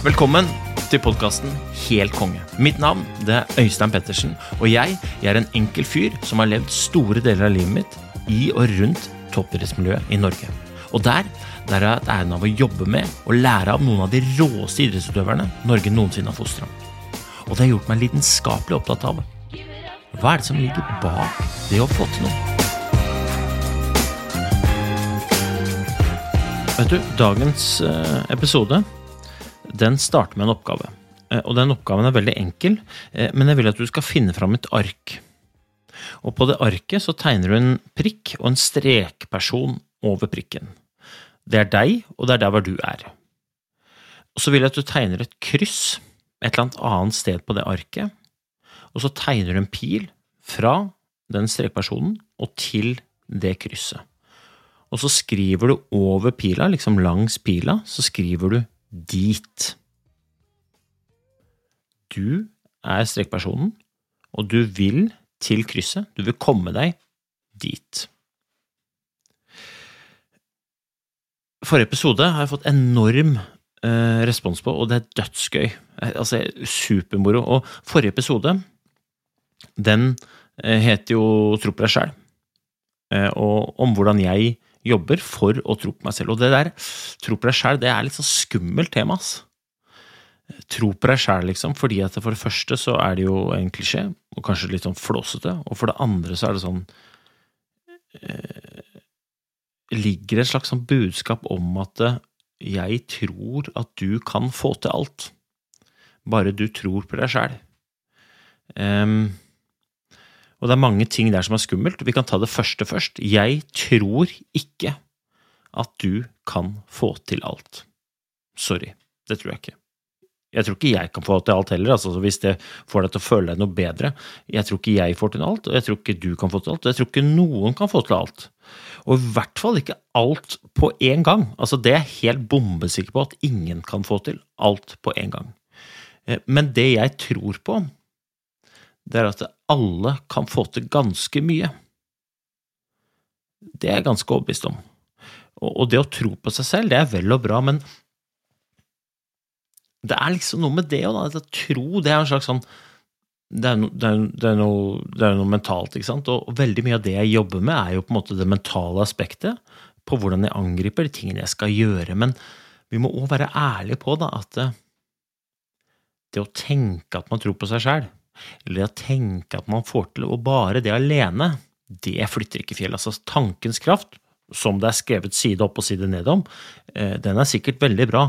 Velkommen til podkasten Helt konge. Mitt navn det er Øystein Pettersen, og jeg, jeg er en enkel fyr som har levd store deler av livet mitt i og rundt toppidrettsmiljøet i Norge. Og der, der har jeg hatt æren av å jobbe med og lære av noen av de råeste idrettsutøverne Norge noensinne har fostra. Og det har gjort meg lidenskapelig opptatt av hva er det som ligger bak det å få til noe. Vet du, dagens eh, episode den starter med en oppgave. Eh, Og den oppgaven er veldig enkel, eh, men jeg vil at du skal finne fram et ark. Og på det arket så tegner du en prikk og en strekperson over prikken. Det er deg, og det er der hvor du er. Og så vil jeg at du tegner et kryss et eller annet annet sted på det arket, og så tegner du en pil fra den strekpersonen og til det krysset. Og så skriver du over pila, liksom langs pila, så skriver du dit. Du er strekpersonen, og du vil til krysset. Du vil komme deg dit. Forrige episode har jeg fått enorm eh, respons på, og det er dødsgøy. Eh, Altså, supermoro. Og forrige episode, den eh, het jo Tro på deg sjæl, eh, og om hvordan jeg jobber for å tro på meg selv. Og det der, tro på deg sjæl, det er litt sånn skummelt tema, ass. Tro på deg sjæl, liksom, fordi at for det første så er det jo en klisjé, og kanskje litt sånn flåsete, og for det andre så er det sånn eh, Ligger det et slags sånn budskap om at eh, jeg tror at du kan få til alt, bare du tror på deg sjæl. Ehm, og det er mange ting der som er skummelt. Vi kan ta det første først. Jeg tror ikke at du kan få til alt. Sorry, det tror jeg ikke. Jeg tror ikke jeg kan få til alt heller, altså hvis det får deg til å føle deg noe bedre. Jeg tror ikke jeg får til alt, og jeg tror ikke du kan få til alt, og jeg tror ikke noen kan få til alt. Og i hvert fall ikke alt på én gang. Altså, det er jeg helt bombesikker på at ingen kan få til alt på én gang. Eh, Men det jeg tror på, det er at alle kan få til ganske mye. Det er jeg ganske overbevist om. Og det å tro på seg selv, det er vel og bra, men det er liksom noe med det òg, da. Tro, det er en slags sånn det er, no, det, er, det, er noe, det er noe mentalt, ikke sant. Og veldig mye av det jeg jobber med, er jo på en måte det mentale aspektet på hvordan jeg angriper de tingene jeg skal gjøre. Men vi må òg være ærlige på da, at eh, det å tenke at man tror på seg sjæl, eller å tenke at man får til, og bare det alene, det flytter ikke fjell. Altså tankens kraft, som det er skrevet side opp og side ned om, eh, den er sikkert veldig bra.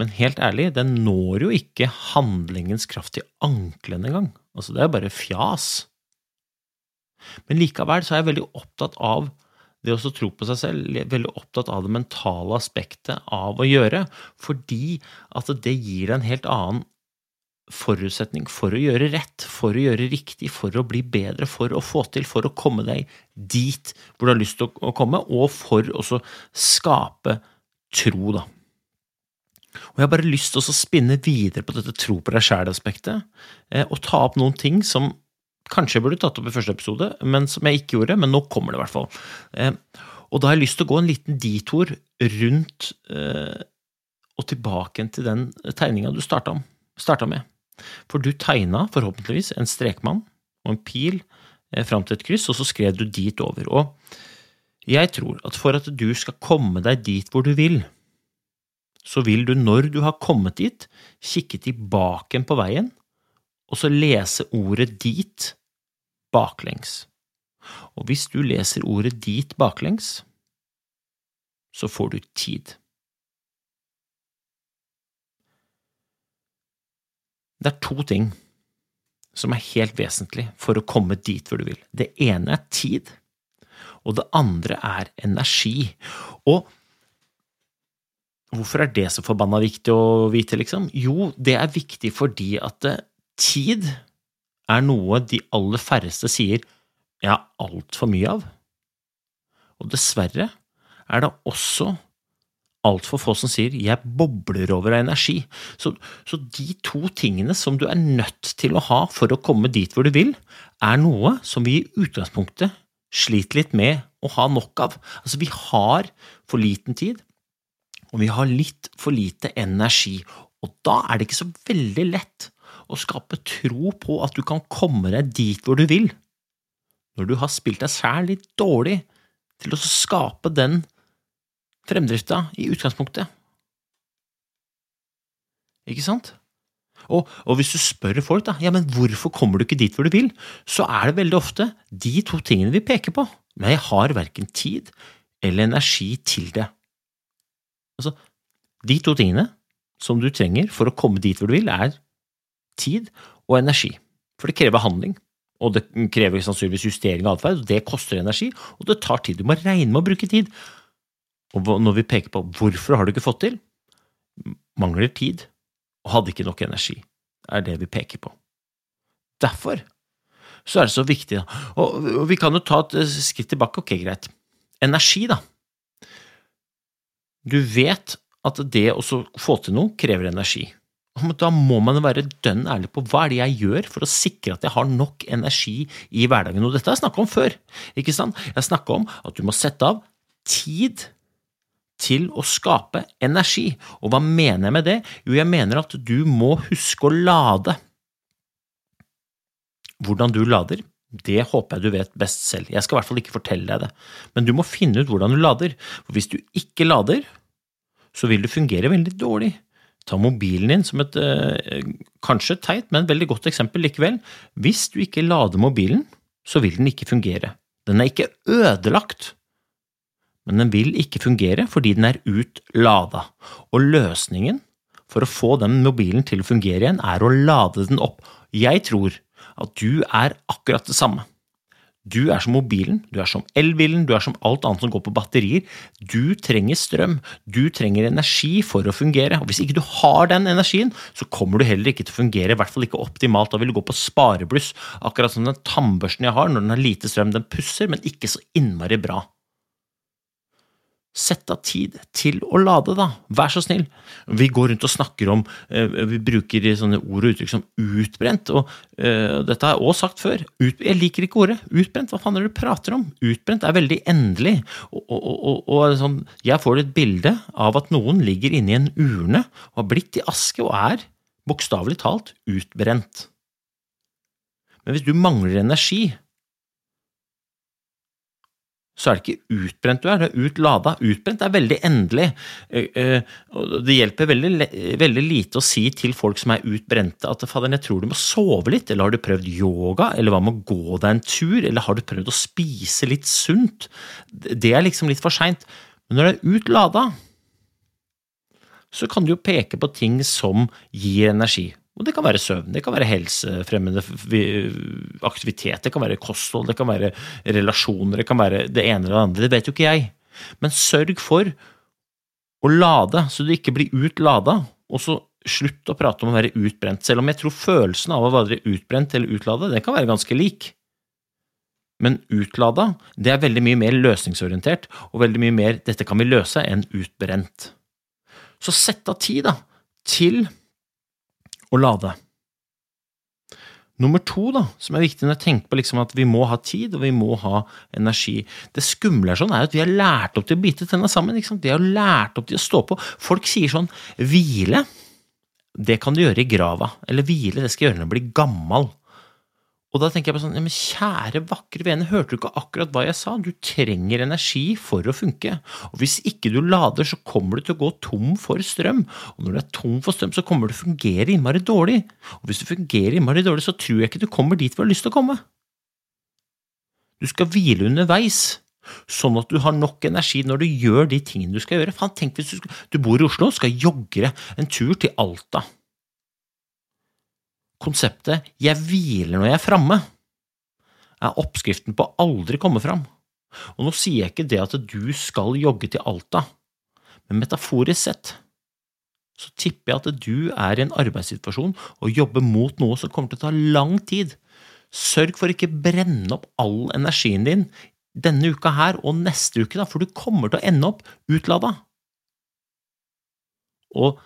Men helt ærlig, den når jo ikke handlingens kraft til anklene engang. Altså, det er bare fjas. Men likevel så er jeg veldig opptatt av det å tro på seg selv, veldig opptatt av det mentale aspektet av å gjøre, fordi at det gir en helt annen forutsetning for å gjøre rett, for å gjøre riktig, for å bli bedre, for å få til, for å komme deg dit hvor du har lyst til å komme, og for å skape tro, da. Og jeg har bare lyst til å spinne videre på dette tro på deg sjæl-aspektet, eh, og ta opp noen ting som kanskje jeg burde tatt opp i første episode, men som jeg ikke gjorde, men nå kommer det i hvert fall. Eh, og da har jeg lyst til å gå en liten detour rundt eh, og tilbake til den tegninga du starta, med. For du tegna forhåpentligvis en strekmann og en pil fram til et kryss, og så skrev du dit over. Og jeg tror at for at du skal komme deg dit hvor du vil, så vil du, når du har kommet dit, kikke tilbake på veien, og så lese ordet dit baklengs. Og hvis du leser ordet dit baklengs, så får du tid. Det er to ting som er helt vesentlig for å komme dit hvor du vil. Det ene er tid, og det andre er energi. Og hvorfor er det så forbanna viktig å vite, liksom? Jo, det er viktig fordi at eh, tid er noe de aller færreste sier jeg har altfor mye av. Og dessverre er det også altfor få som sier 'jeg bobler over av energi'. Så, så, de to tingene som du er nødt til å ha for å komme dit hvor du vil, er noe som vi i utgangspunktet sliter litt med å ha nok av. Altså, vi har for liten tid, og vi har litt for lite energi. Og da er det ikke så veldig lett å skape tro på at du kan komme deg dit hvor du vil, når du har spilt deg sjæl litt dårlig til å skape den fremdrifta i utgangspunktet. Ikke sant? Og, og, hvis du spør folk da, ja, men hvorfor kommer du ikke dit hvor du vil, så er det veldig ofte de to tingene vi peker på, men jeg har verken tid eller energi til det. Altså, de to tingene som du trenger for å komme dit hvor du vil, er tid og energi. For det krever handling, og det krever sannsynligvis justering av atferd, og det koster energi, og det tar tid. Du må regne med å bruke tid. Og når vi peker på hvorfor har du ikke fått til, mangler tid og hadde ikke nok energi, er det vi peker på. Derfor så er det så viktig, og vi kan jo ta et eh, skritt tilbake, ok, greit. Energi, da. Du vet at det å få til noe krever energi. Da må man være dønn ærlig på hva er det jeg gjør for å sikre at jeg har nok energi i hverdagen. Og dette har jeg snakka om før. ikke sant? Jeg snakka om at du må sette av tid til å skape energi. Og hva mener jeg med det? Jo, jeg mener at du må huske å lade. Hvordan du lader, det håper jeg du vet best selv. Jeg skal i hvert fall ikke fortelle deg det. Men du må finne ut hvordan du lader. For hvis du ikke lader, så vil du fungere veldig dårlig. Ta mobilen din som et eh, kanskje teit, men veldig godt eksempel likevel. Hvis du ikke lader mobilen, så vil den ikke fungere. Den er ikke ødelagt men den vil ikke fungere fordi den er utlada. Og løsningen for å få den mobilen til å fungere igjen, er å lade den opp. Jeg tror at du er akkurat det samme. Du er som mobilen, du er som elbilen, du er som alt annet som går på batterier. Du trenger strøm, du trenger energi for å fungere. Og Hvis ikke du har den energien, så kommer du heller ikke til å fungere, i hvert fall ikke optimalt. Da vil du gå på sparebluss, akkurat som den tannbørsten jeg har når den har lite strøm. Den pusser, men ikke så innmari bra. Sett av tid til å lade, da. Vær så snill. Vi går rundt og snakker om eh, Vi bruker sånne ord og uttrykk som utbrent, og uh, dette har jeg også sagt før. Ut, jeg liker ikke ordet utbrent. Hva faen er det du prater om? Utbrent er veldig endelig. Og, og, og, og sånn, jeg får et bilde av at noen ligger inni en urne og har blitt i aske og er, bokstavelig talt, utbrent. Men hvis du mangler energi, så er det ikke utbrent du er, det er utlada. Utbrent er veldig endelig. Eh, eh, det hjelper veldig, veldig, lite å si til folk som er utbrente at fader, jeg tror du må sove litt, eller har du prøvd yoga, eller hva med å gå deg en tur, eller har du prøvd å spise litt sunt? Det er liksom litt for seint. Men når du er utlada, så kan du jo peke på ting som gir energi. Og det kan være søvn, det kan være helsefremmende aktivitet, det kan være kosthold, det kan være relasjoner, det kan være det ene eller det andre. Det vet jo ikke jeg. Men sørg for å lade, så du ikke blir utlada. Og så slutt å prate om å være utbrent, selv om jeg tror følelsen av å være utbrent eller utlada, den kan være ganske lik. Men utlada, det er veldig mye mer løsningsorientert, og veldig mye mer 'dette kan vi løse' enn utbrent. Så sett av tid, da, til å lade. Nummer to, da, som er viktig når jeg tenker på liksom at vi må ha tid og vi må ha energi Det skumle er sånn er at vi har lært opp til å bite tenna sammen. Vi har lært opp til å stå på. Folk sier sånn hvile, det kan du gjøre i grava. Eller hvile, det skal gjøre når jeg blir gammal. Og da tenker jeg på sånn, men Kjære, vakre vene, hørte du ikke akkurat hva jeg sa? Du trenger energi for å funke. Og Hvis ikke du lader, så kommer du til å gå tom for strøm. Og når du er tom for strøm, så kommer du til å fungere innmari dårlig. Og hvis du fungerer innmari dårlig, så tror jeg ikke du kommer dit du har lyst til å komme. Du skal hvile underveis, sånn at du har nok energi når du gjør de tingene du skal gjøre. Faen, tenk hvis du, skal, du bor i Oslo og skal jogge en tur til Alta konseptet 'jeg hviler når jeg er framme' er oppskriften på å aldri komme fram. Og nå sier jeg ikke det at du skal jogge til Alta, men metaforisk sett så tipper jeg at du er i en arbeidssituasjon og jobber mot noe som kommer til å ta lang tid. Sørg for å ikke brenne opp all energien din denne uka her og neste uke, da, for du kommer til å ende opp utlada. Og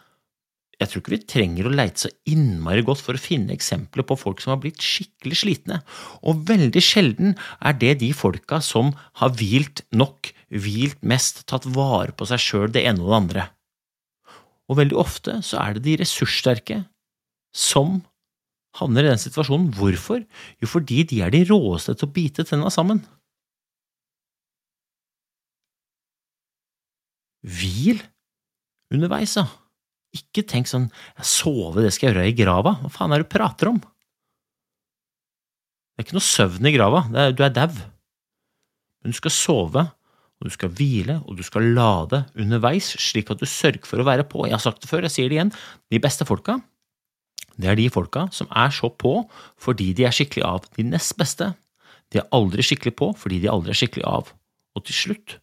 jeg tror ikke vi trenger å leite så innmari godt for å finne eksempler på folk som har blitt skikkelig slitne, og veldig sjelden er det de folka som har hvilt nok, hvilt mest, tatt vare på seg sjøl, det ene og det andre. Og veldig ofte så er det de ressurssterke som havner i den situasjonen. Hvorfor? Jo, fordi de er de råeste til å bite tenna sammen. Hvil underveis, da. Ikke tenk sånn sove, det skal jeg gjøre i grava. Hva faen er det du prater om? Det er ikke noe søvn i grava, er, du er dau. Men du skal sove, og du skal hvile, og du skal lade underveis, slik at du sørger for å være på. Jeg har sagt det før, jeg sier det igjen. De beste folka, det er de folka som er så på fordi de er skikkelig av. De nest beste, de er aldri skikkelig på fordi de aldri er skikkelig av. Og til slutt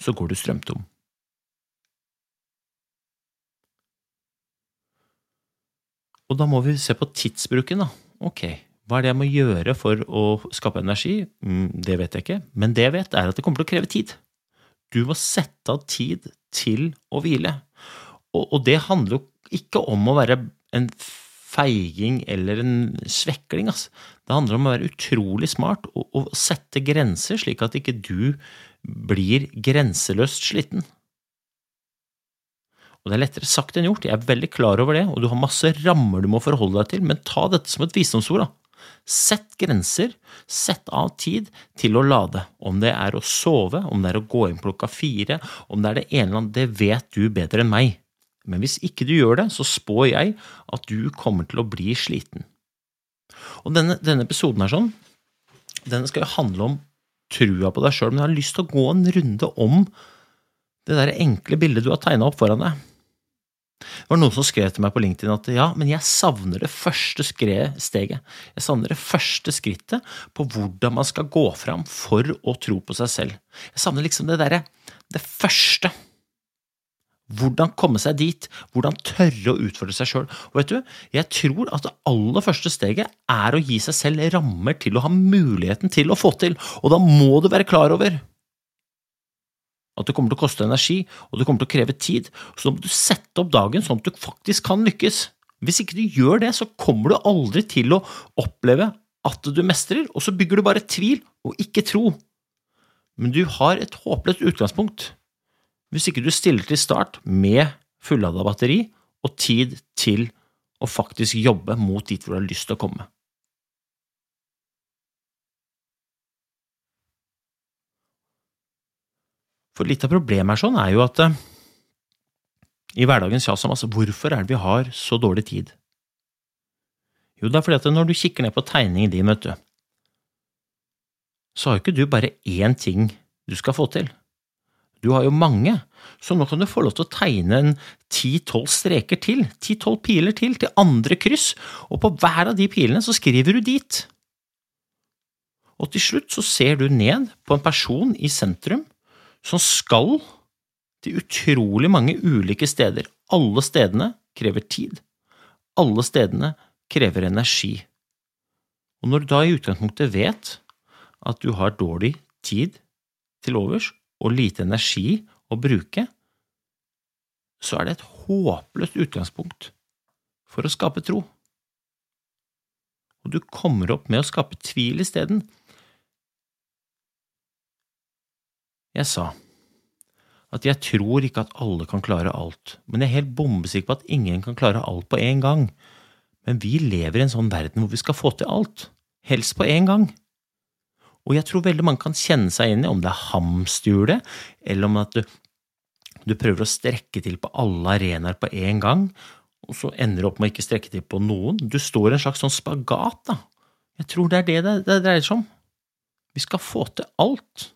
så går du strømtom. Og da må vi se på tidsbruken, da. Ok, hva er det jeg må gjøre for å skape energi? Mm, det vet jeg ikke, men det jeg vet, er at det kommer til å kreve tid. Du må sette av tid til å hvile. Og, og det handler jo ikke om å være en feiging eller en svekling. Altså. Det handler om å være utrolig smart og, og sette grenser, slik at ikke du blir grenseløst sliten. Og det er lettere sagt enn gjort, jeg er veldig klar over det, og du har masse rammer du må forholde deg til, men ta dette som et visdomsord, da. Sett grenser, sett av tid til å lade. Om det er å sove, om det er å gå inn klokka fire, om det er det ene eller annet, det vet du bedre enn meg. Men hvis ikke du gjør det, så spår jeg at du kommer til å bli sliten. Og denne, denne episoden her sånn, denne skal jo handle om trua på deg sjøl, men jeg har lyst til å gå en runde om det der enkle bildet du har tegna opp foran deg. Det var noen som skrev til meg på LinkedIn at ja, men jeg savner det første steget. Jeg savner det første skrittet på hvordan man skal gå fram for å tro på seg selv. Jeg savner liksom det derre det første. Hvordan komme seg dit, hvordan tørre å utfordre seg sjøl. Og vet du, jeg tror at det aller første steget er å gi seg selv rammer til å ha muligheten til å få til, og da må du være klar over at det kommer til å koste energi, og det kommer til å kreve tid. Så må du sette opp dagen sånn at du faktisk kan lykkes. Hvis ikke du gjør det, så kommer du aldri til å oppleve at du mestrer, og så bygger du bare tvil og ikke tro. Men du har et håpløst utgangspunkt hvis ikke du stiller til start med fullada batteri og tid til å faktisk jobbe mot dit hvor du har lyst til å komme. For litt av problemet er sånn er jo at eh, i hverdagens jazz om altså, hvorfor er det vi har så dårlig tid? Jo, det er fordi at når du kikker ned på tegningen din, vet du, så har jo ikke du bare én ting du skal få til. Du har jo mange, så nå kan du få lov til å tegne en ti–tolv streker til, ti–tolv piler til, til andre kryss, og på hver av de pilene så skriver du dit. Og til slutt så ser du ned på en person i sentrum som skal til utrolig mange ulike steder. Alle stedene krever tid. Alle stedene krever energi. Og når du da i utgangspunktet vet at du har dårlig tid til overs og lite energi å bruke, så er det et håpløst utgangspunkt for å skape tro. Og du kommer opp med å skape tvil isteden. Jeg sa at jeg tror ikke at alle kan klare alt, men jeg er helt bombesikker på at ingen kan klare alt på en gang. Men vi lever i en sånn verden hvor vi skal få til alt, helst på en gang. Og jeg tror veldig mange kan kjenne seg inn i om det er hamsterhjulet, eller om at du, du prøver å strekke til på alle arenaer på en gang, og så ender du opp med å ikke strekke til på noen. Du står i en slags sånn spagat, da. Jeg tror det er det det, det dreier seg om. Vi skal få til alt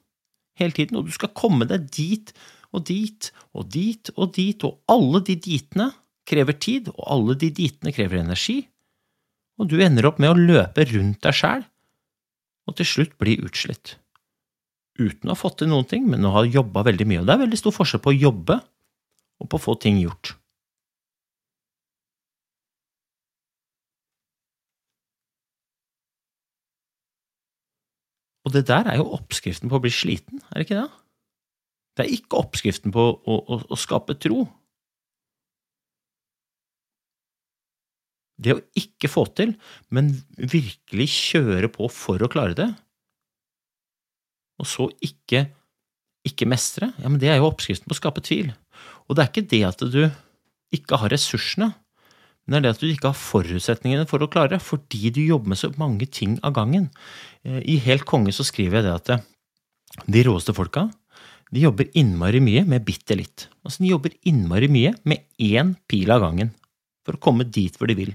hele tiden, og du skal komme deg dit og dit og dit og dit, og alle de ditene krever tid, og alle de ditene krever energi, og du ender opp med å løpe rundt deg sjæl, og til slutt bli utslitt. uten å ha fått til noen ting, men å ha jobba veldig mye. Og det er veldig stor forskjell på å jobbe og på å få ting gjort. Og det der er jo oppskriften på å bli sliten, er det ikke det? Det er ikke oppskriften på å, å, å skape tro. Det å ikke få til, men virkelig kjøre på for å klare det, og så ikke, ikke mestre, ja, men det er jo oppskriften på å skape tvil. Og det er ikke det at du ikke har ressursene, men det er det at du ikke har forutsetningene for å klare, fordi du jobber med så mange ting av gangen. Eh, I Helt konge så skriver jeg det at eh, de råeste folka de jobber innmari mye med bitte litt. Altså, de jobber innmari mye med én pil av gangen for å komme dit hvor de vil.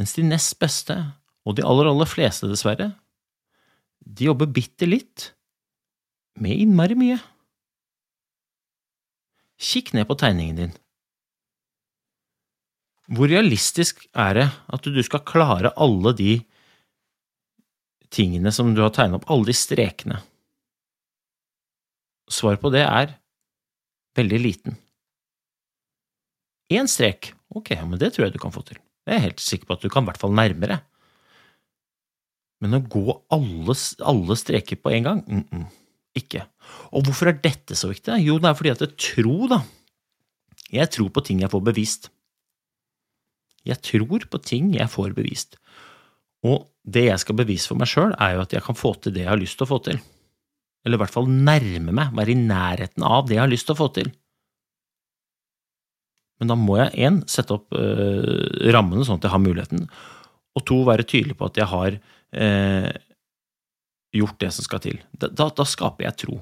Mens de nest beste, og de aller, aller fleste, dessverre, de jobber bitte litt med innmari mye. Kikk ned på tegningen din. Hvor realistisk er det at du skal klare alle de tingene som du har tegnet opp, alle de strekene? Svaret på det er veldig liten. Én strek, ok, men det tror jeg du kan få til. Jeg er helt sikker på at du kan i hvert fall nærmere. Men å gå alle, alle streker på en gang? Mm -mm, ikke. Og hvorfor er dette så viktig? Jo, det er fordi at jeg tror, da. Jeg tror på ting jeg får bevist. Jeg tror på ting jeg får bevist. Og det jeg skal bevise for meg sjøl, er jo at jeg kan få til det jeg har lyst til å få til. Eller i hvert fall nærme meg, være i nærheten av det jeg har lyst til å få til. Men da må jeg én sette opp øh, rammene sånn at jeg har muligheten, og to være tydelig på at jeg har øh, gjort det som skal til. Da, da, da, skaper jeg tro.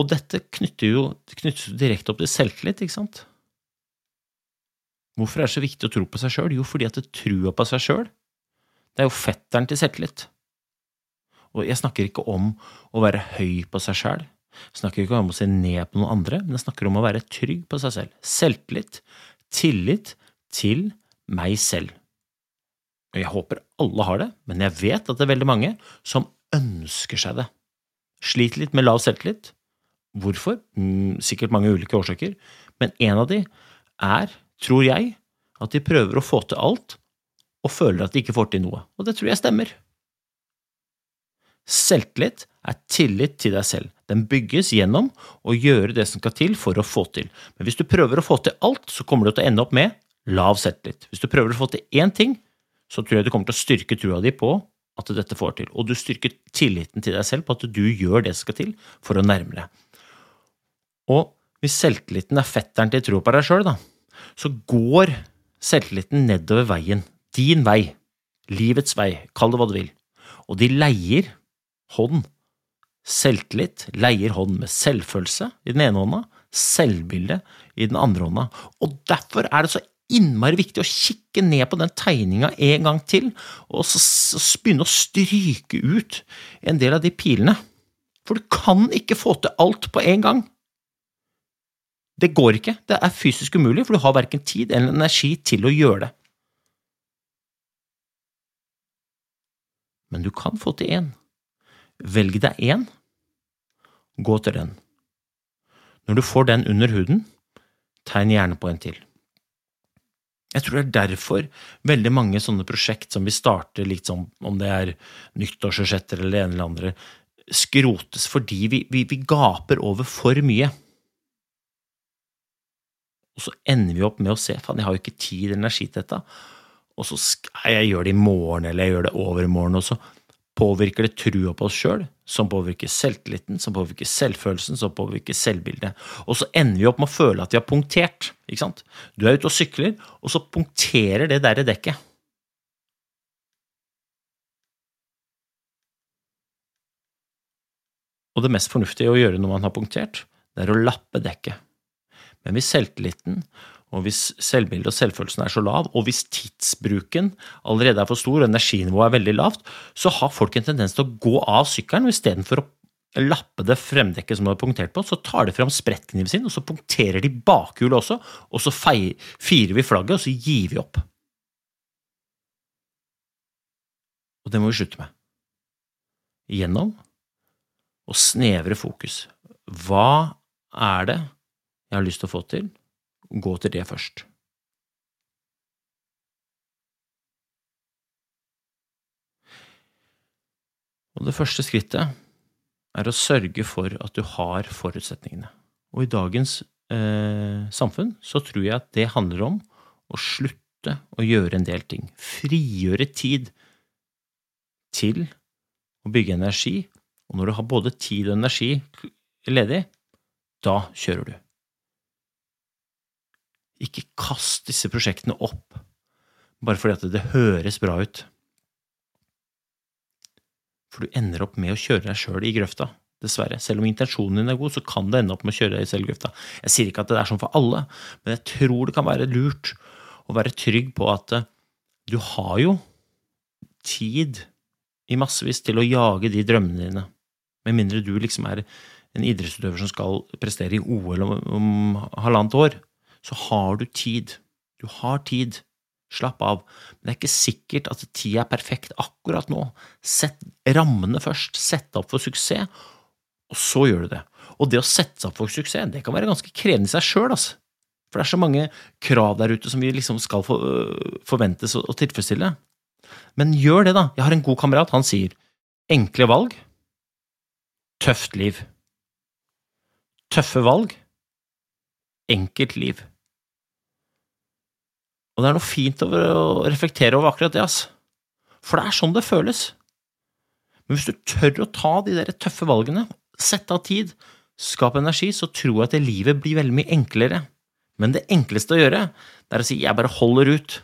Og dette knytter jo knyttes direkte opp til selvtillit, ikke sant? Hvorfor er det så viktig å tro på seg sjøl? Jo, fordi at trua på seg sjøl, det er jo fetteren til selvtillit. Og jeg snakker ikke om å være høy på seg sjøl. Snakker ikke om å se ned på noen andre, men jeg snakker om å være trygg på seg selv. Selvtillit. Tillit til meg selv. Og jeg håper alle har det, men jeg vet at det er veldig mange som ønsker seg det. Sliter litt med lav selvtillit. Hvorfor? Mm, sikkert mange ulike årsaker, men en av de er tror jeg, at de prøver å få til alt og føler at de ikke får til noe. Og det tror jeg stemmer. Selvtillit er tillit til deg selv. Den bygges gjennom å gjøre det som skal til for å få til. Men hvis du prøver å få til alt, så kommer du til å ende opp med lav selvtillit. Hvis du prøver å få til én ting, så tror jeg du kommer til å styrke trua di på at dette får til. Og du styrker tilliten til deg selv på at du gjør det som skal til for å nærme deg. Og hvis selvtilliten er fetteren til troa på deg sjøl, da, så går selvtilliten nedover veien. Din vei. Livets vei. Kall det hva du vil. Og de leier hånd. Selvtillit leier hånd med selvfølelse i den ene hånda, selvbilde i den andre hånda. Og derfor er det så innmari viktig å kikke ned på den tegninga en gang til, og så, begynne å stryke ut en del av de pilene. For du kan ikke få til alt på en gang. Det går ikke. Det er fysisk umulig, for du har verken tid eller energi til å gjøre det. Men du kan få til én. Velg deg én. Gå til den. Når du får den under huden, tegn gjerne på en til. Jeg tror det er derfor veldig mange sånne prosjekt som vi starter, sånn om det er nyttårsforsetter eller det ene eller andre, skrotes fordi vi, vi, vi gaper over for mye. Og så ender vi opp med å se faen, jeg har jo ikke tid eller energi til dette. Og så skal jeg gjøre det i morgen, eller jeg gjør det over i morgen, og så påvirker det trua på oss sjøl, som påvirker selvtilliten, som påvirker selvfølelsen, som påvirker selvbildet. Og så ender vi opp med å føle at vi har punktert. ikke sant? Du er ute og sykler, og så punkterer det der i dekket. Og det mest fornuftige å gjøre når man har punktert, det er å lappe dekket. Men hvis selvtilliten og hvis selvbildet og selvfølelsen er så lav, og hvis tidsbruken allerede er for stor og energinivået er veldig lavt, så har folk en tendens til å gå av sykkelen, og istedenfor å lappe det fremdekket som de har punktert på, så tar de fram sprettkniven sin, og så punkterer de bakhjulet også, og så firer vi flagget, og så gir vi opp. Og det må vi slutte med. Gjennom og snevre fokus. Hva er det jeg har lyst til å få til? Gå til det først. Og det første skrittet er å sørge for at du har forutsetningene. Og i dagens eh, samfunn så tror jeg at det handler om å slutte å gjøre en del ting. Frigjøre tid til å bygge energi. Og når du har både tid og energi ledig, da kjører du. Ikke kast disse prosjektene opp bare fordi at det høres bra ut. For du ender opp med å kjøre deg sjøl i grøfta, dessverre. Selv om intensjonen din er god, så kan det ende opp med å kjøre deg i selvgrøfta. Jeg sier ikke at det er sånn for alle, men jeg tror det kan være lurt å være trygg på at eh, du har jo tid i massevis til å jage de drømmene dine. Med mindre du liksom er en idrettsutøver som skal prestere i OL om, om halvannet år, så har du tid. Du har tid. Slapp av. Men det er ikke sikkert at tida er perfekt akkurat nå. Sett rammene først. Sett opp for suksess, og så gjør du det. Og det å sette seg opp for suksess, det kan være ganske krevende i seg sjøl, altså. For det er så mange krav der ute som vi liksom skal øh, forventes å tilfredsstille. Men gjør det, da. Jeg har en god kamerat. Han sier enkle valg, tøft liv. Tøffe valg, enkelt liv. Og det er noe fint over å reflektere over akkurat det, ass. For det er sånn det føles. Men hvis du tør å ta de der tøffe valgene, sette av tid, skape energi, så tror jeg at livet blir veldig mye enklere. Men det enkleste å gjøre, det er å si 'jeg bare holder ut'.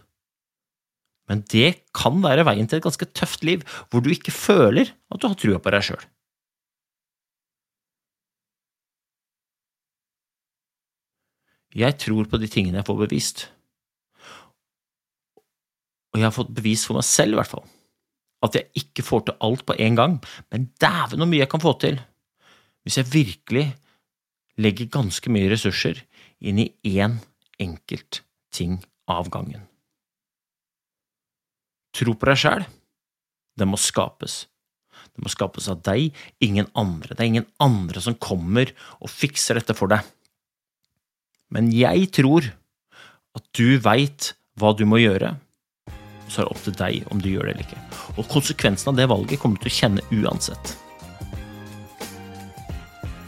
Men det kan være veien til et ganske tøft liv, hvor du ikke føler at du har trua på deg sjøl. Jeg tror på de tingene jeg får bevist. Og jeg har fått bevis for meg selv, i hvert fall, at jeg ikke får til alt på en gang, men dæven hvor mye jeg kan få til hvis jeg virkelig legger ganske mye ressurser inn i én enkelt ting av gangen. Tro på deg sjæl. Det må skapes. Det må skapes av deg, ingen andre. Det er ingen andre som kommer og fikser dette for deg. Men jeg tror at du veit hva du må gjøre, så er det opp til deg om du gjør det eller ikke. Og konsekvensen av det valget kommer du til å kjenne uansett.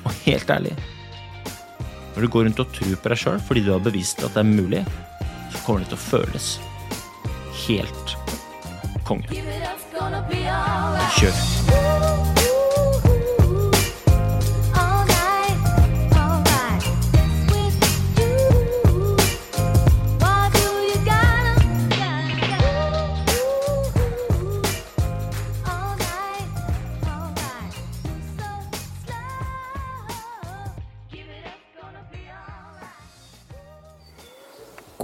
Og helt ærlig, når du går rundt og tror på deg sjøl fordi du har bevist at det er mulig, så kommer det til å føles helt konge. Kjør.